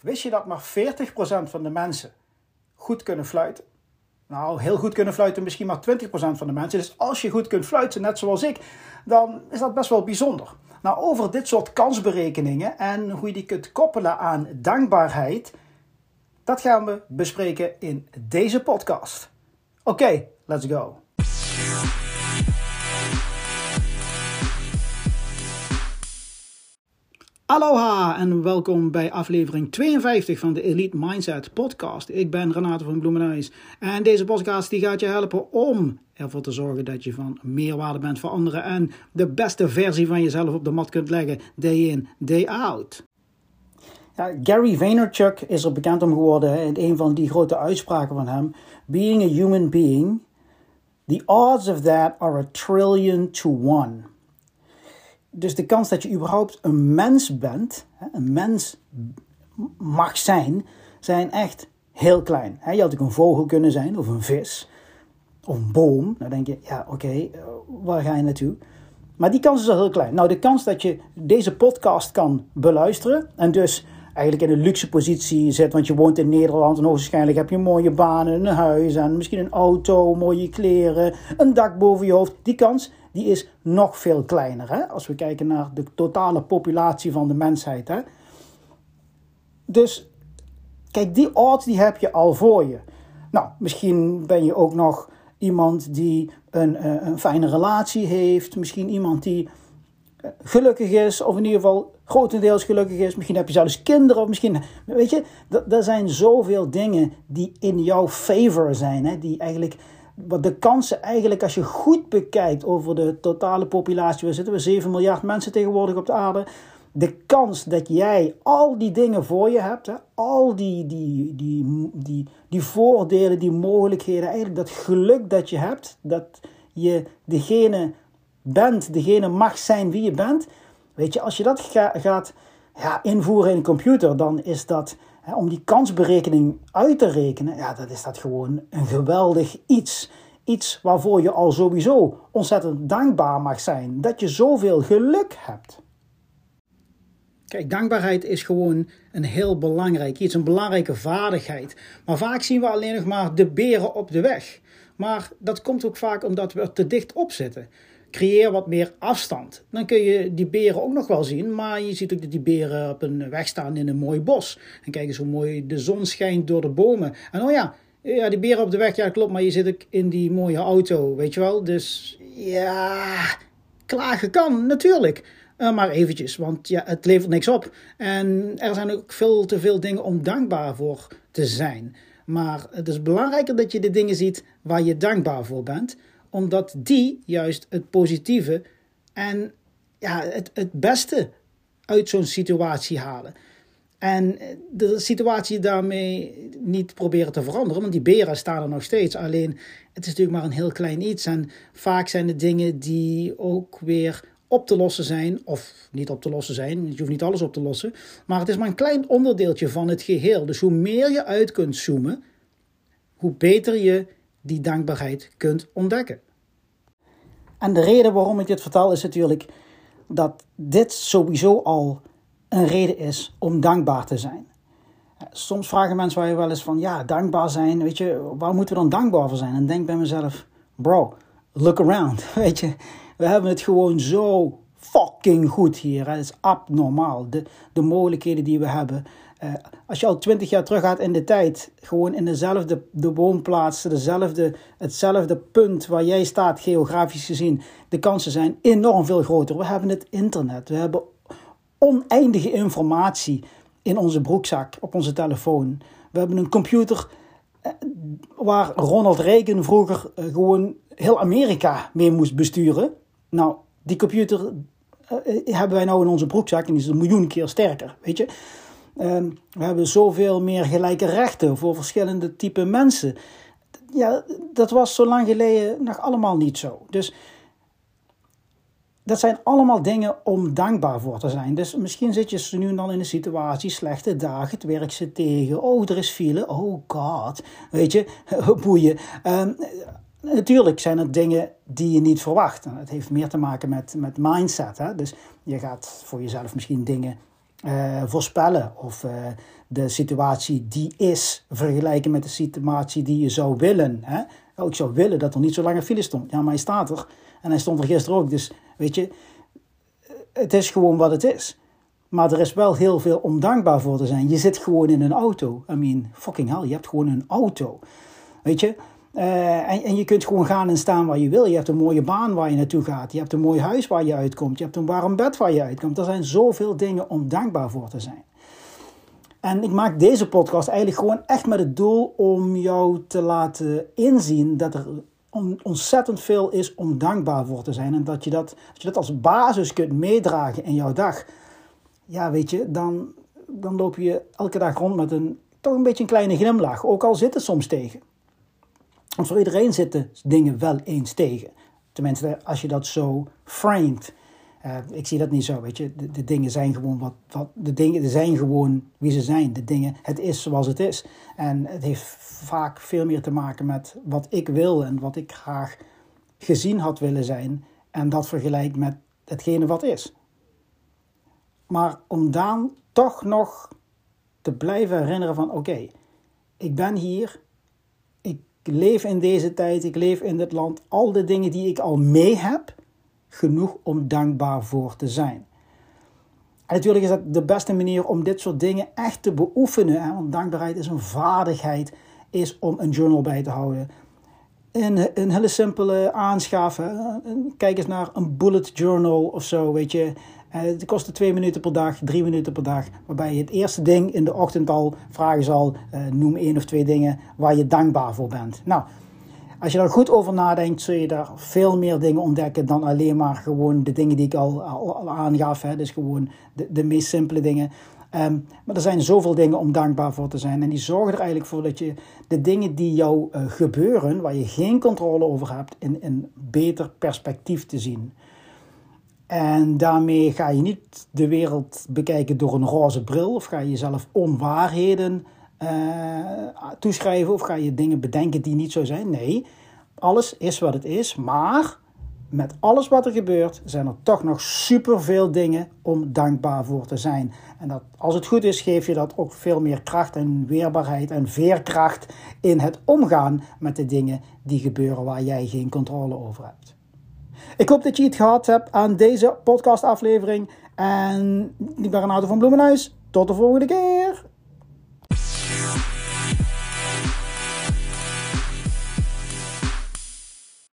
Wist je dat maar 40% van de mensen goed kunnen fluiten? Nou, heel goed kunnen fluiten misschien maar 20% van de mensen. Dus als je goed kunt fluiten, net zoals ik, dan is dat best wel bijzonder. Nou, over dit soort kansberekeningen en hoe je die kunt koppelen aan dankbaarheid, dat gaan we bespreken in deze podcast. Oké, let's go. Aloha en welkom bij aflevering 52 van de Elite Mindset podcast. Ik ben Renate van Bloemenhuis en deze podcast die gaat je helpen om ervoor te zorgen dat je van meerwaarde bent voor anderen en de beste versie van jezelf op de mat kunt leggen day in, day out. Ja, Gary Vaynerchuk is er bekend om geworden in een van die grote uitspraken van hem. Being a human being, the odds of that are a trillion to one dus de kans dat je überhaupt een mens bent, een mens mag zijn, zijn echt heel klein. Je had ook een vogel kunnen zijn, of een vis, of een boom. Dan denk je, ja oké, eh, waar ga je naartoe? Maar die kans is al heel klein. Nou, de kans dat je deze podcast kan beluisteren en dus eigenlijk in een luxe positie zit, want je woont in Nederland en hoogstwaarschijnlijk heb je mooie banen, een huis en misschien een auto, mooie kleren, een dak boven je hoofd. Die kans die is nog veel kleiner. Hè? Als we kijken naar de totale populatie van de mensheid. Hè? Dus kijk, die odds die heb je al voor je. Nou, misschien ben je ook nog iemand die een, eh, een fijne relatie heeft. Misschien iemand die gelukkig is, of in ieder geval grotendeels gelukkig is. Misschien heb je zelfs kinderen, of misschien, weet je, er zijn zoveel dingen die in jouw favor zijn, hè, die eigenlijk wat de kansen eigenlijk, als je goed bekijkt over de totale populatie, we zitten we 7 miljard mensen tegenwoordig op de aarde. De kans dat jij al die dingen voor je hebt, hè, al die, die, die, die, die voordelen, die mogelijkheden, eigenlijk dat geluk dat je hebt, dat je degene bent, degene mag zijn wie je bent. Weet je, als je dat gaat ja, invoeren in een computer, dan is dat om die kansberekening uit te rekenen, ja, dat is dat gewoon een geweldig iets. Iets waarvoor je al sowieso ontzettend dankbaar mag zijn. Dat je zoveel geluk hebt. Kijk, dankbaarheid is gewoon een heel belangrijk iets, een belangrijke vaardigheid. Maar vaak zien we alleen nog maar de beren op de weg. Maar dat komt ook vaak omdat we er te dicht op zitten creëer wat meer afstand. Dan kun je die beren ook nog wel zien, maar je ziet ook dat die beren op een weg staan in een mooi bos. En kijk eens hoe mooi de zon schijnt door de bomen. En oh ja, ja, die beren op de weg, ja klopt, maar je zit ook in die mooie auto, weet je wel. Dus ja, klagen kan natuurlijk. Uh, maar eventjes, want ja, het levert niks op. En er zijn ook veel te veel dingen om dankbaar voor te zijn. Maar het is belangrijker dat je de dingen ziet waar je dankbaar voor bent omdat die juist het positieve en ja, het, het beste uit zo'n situatie halen. En de situatie daarmee niet proberen te veranderen, want die beren staan er nog steeds. Alleen het is natuurlijk maar een heel klein iets. En vaak zijn het dingen die ook weer op te lossen zijn, of niet op te lossen zijn. Je hoeft niet alles op te lossen. Maar het is maar een klein onderdeeltje van het geheel. Dus hoe meer je uit kunt zoomen, hoe beter je die dankbaarheid kunt ontdekken. En de reden waarom ik dit vertel is natuurlijk dat dit sowieso al een reden is om dankbaar te zijn. Soms vragen mensen waar je wel eens van, ja, dankbaar zijn, weet je, waar moeten we dan dankbaar voor zijn? En denk bij mezelf, bro, look around, weet je. We hebben het gewoon zo fucking goed hier. Het is abnormaal. De, de mogelijkheden die we hebben. Uh, als je al twintig jaar terug gaat in de tijd, gewoon in dezelfde de woonplaats, dezelfde, hetzelfde punt waar jij staat, geografisch gezien, de kansen zijn enorm veel groter. We hebben het internet, we hebben oneindige informatie in onze broekzak, op onze telefoon. We hebben een computer uh, waar Ronald Reagan vroeger uh, gewoon heel Amerika mee moest besturen. Nou, die computer hebben wij nou in onze broekzak en die is een miljoen keer sterker, weet je. Ehm, we hebben zoveel meer gelijke rechten voor verschillende type mensen. Ja, dat was zo lang geleden nog allemaal niet zo. Dus dat zijn allemaal dingen om dankbaar voor te zijn. Dus misschien zit je nu dan in een situatie, slechte dagen, het werk zit tegen, oh er is file, oh god, weet je, boeien. Um, natuurlijk zijn het dingen die je niet verwacht. Het heeft meer te maken met, met mindset. Hè? Dus je gaat voor jezelf misschien dingen uh, voorspellen of uh, de situatie die is vergelijken met de situatie die je zou willen. Hè? Oh, ik zou willen dat er niet zo lange file stond. Ja, maar hij staat er en hij stond er gisteren ook. Dus weet je, het is gewoon wat het is. Maar er is wel heel veel om dankbaar voor te zijn. Je zit gewoon in een auto. I mean, fucking hell, je hebt gewoon een auto. Weet je? Uh, en, en je kunt gewoon gaan en staan waar je wil. Je hebt een mooie baan waar je naartoe gaat. Je hebt een mooi huis waar je uitkomt. Je hebt een warm bed waar je uitkomt. Er zijn zoveel dingen om dankbaar voor te zijn. En ik maak deze podcast eigenlijk gewoon echt met het doel om jou te laten inzien dat er ontzettend veel is om dankbaar voor te zijn. En dat je dat, dat, je dat als basis kunt meedragen in jouw dag. Ja, weet je, dan, dan loop je elke dag rond met een toch een beetje een kleine glimlach. Ook al zit het soms tegen. Want voor iedereen zitten dingen wel eens tegen. Tenminste, als je dat zo framed. Uh, ik zie dat niet zo, weet je. De, dingen zijn gewoon wat, wat. De dingen zijn gewoon wie ze zijn. De dingen, het is zoals het is. En het heeft vaak veel meer te maken met wat ik wil en wat ik graag gezien had willen zijn. En dat vergelijk met hetgene wat is. Maar om dan toch nog te blijven herinneren van oké, ik ben hier, ik leef in deze tijd, ik leef in dit land, al de dingen die ik al mee heb, genoeg om dankbaar voor te zijn. Natuurlijk is dat de beste manier om dit soort dingen echt te beoefenen. Hè? Want dankbaarheid is een vaardigheid, is om een journal bij te houden. Een, een hele simpele aanschaf. Kijk eens naar een bullet journal of zo, weet je. Eh, het kostte twee minuten per dag, drie minuten per dag. Waarbij je het eerste ding in de ochtend al vragen zal: uh, noem één of twee dingen waar je dankbaar voor bent. Nou, als je daar goed over nadenkt, zul je daar veel meer dingen ontdekken dan alleen maar gewoon de dingen die ik al, aangaf. Hè. Dus gewoon de, de meest simpele dingen. Um, maar er zijn zoveel dingen om dankbaar voor te zijn. En die zorgen er eigenlijk voor dat je de dingen die jou uh, gebeuren, waar je geen controle over hebt, in een beter perspectief te zien. En daarmee ga je niet de wereld bekijken door een roze bril of ga je jezelf onwaarheden uh, toeschrijven of ga je dingen bedenken die niet zo zijn. Nee, alles is wat het is, maar met alles wat er gebeurt zijn er toch nog superveel dingen om dankbaar voor te zijn. En dat, als het goed is, geef je dat ook veel meer kracht en weerbaarheid en veerkracht in het omgaan met de dingen die gebeuren waar jij geen controle over hebt. Ik hoop dat je het gehad hebt aan deze podcastaflevering. En ik ben Renato van Bloemenhuis. Tot de volgende keer.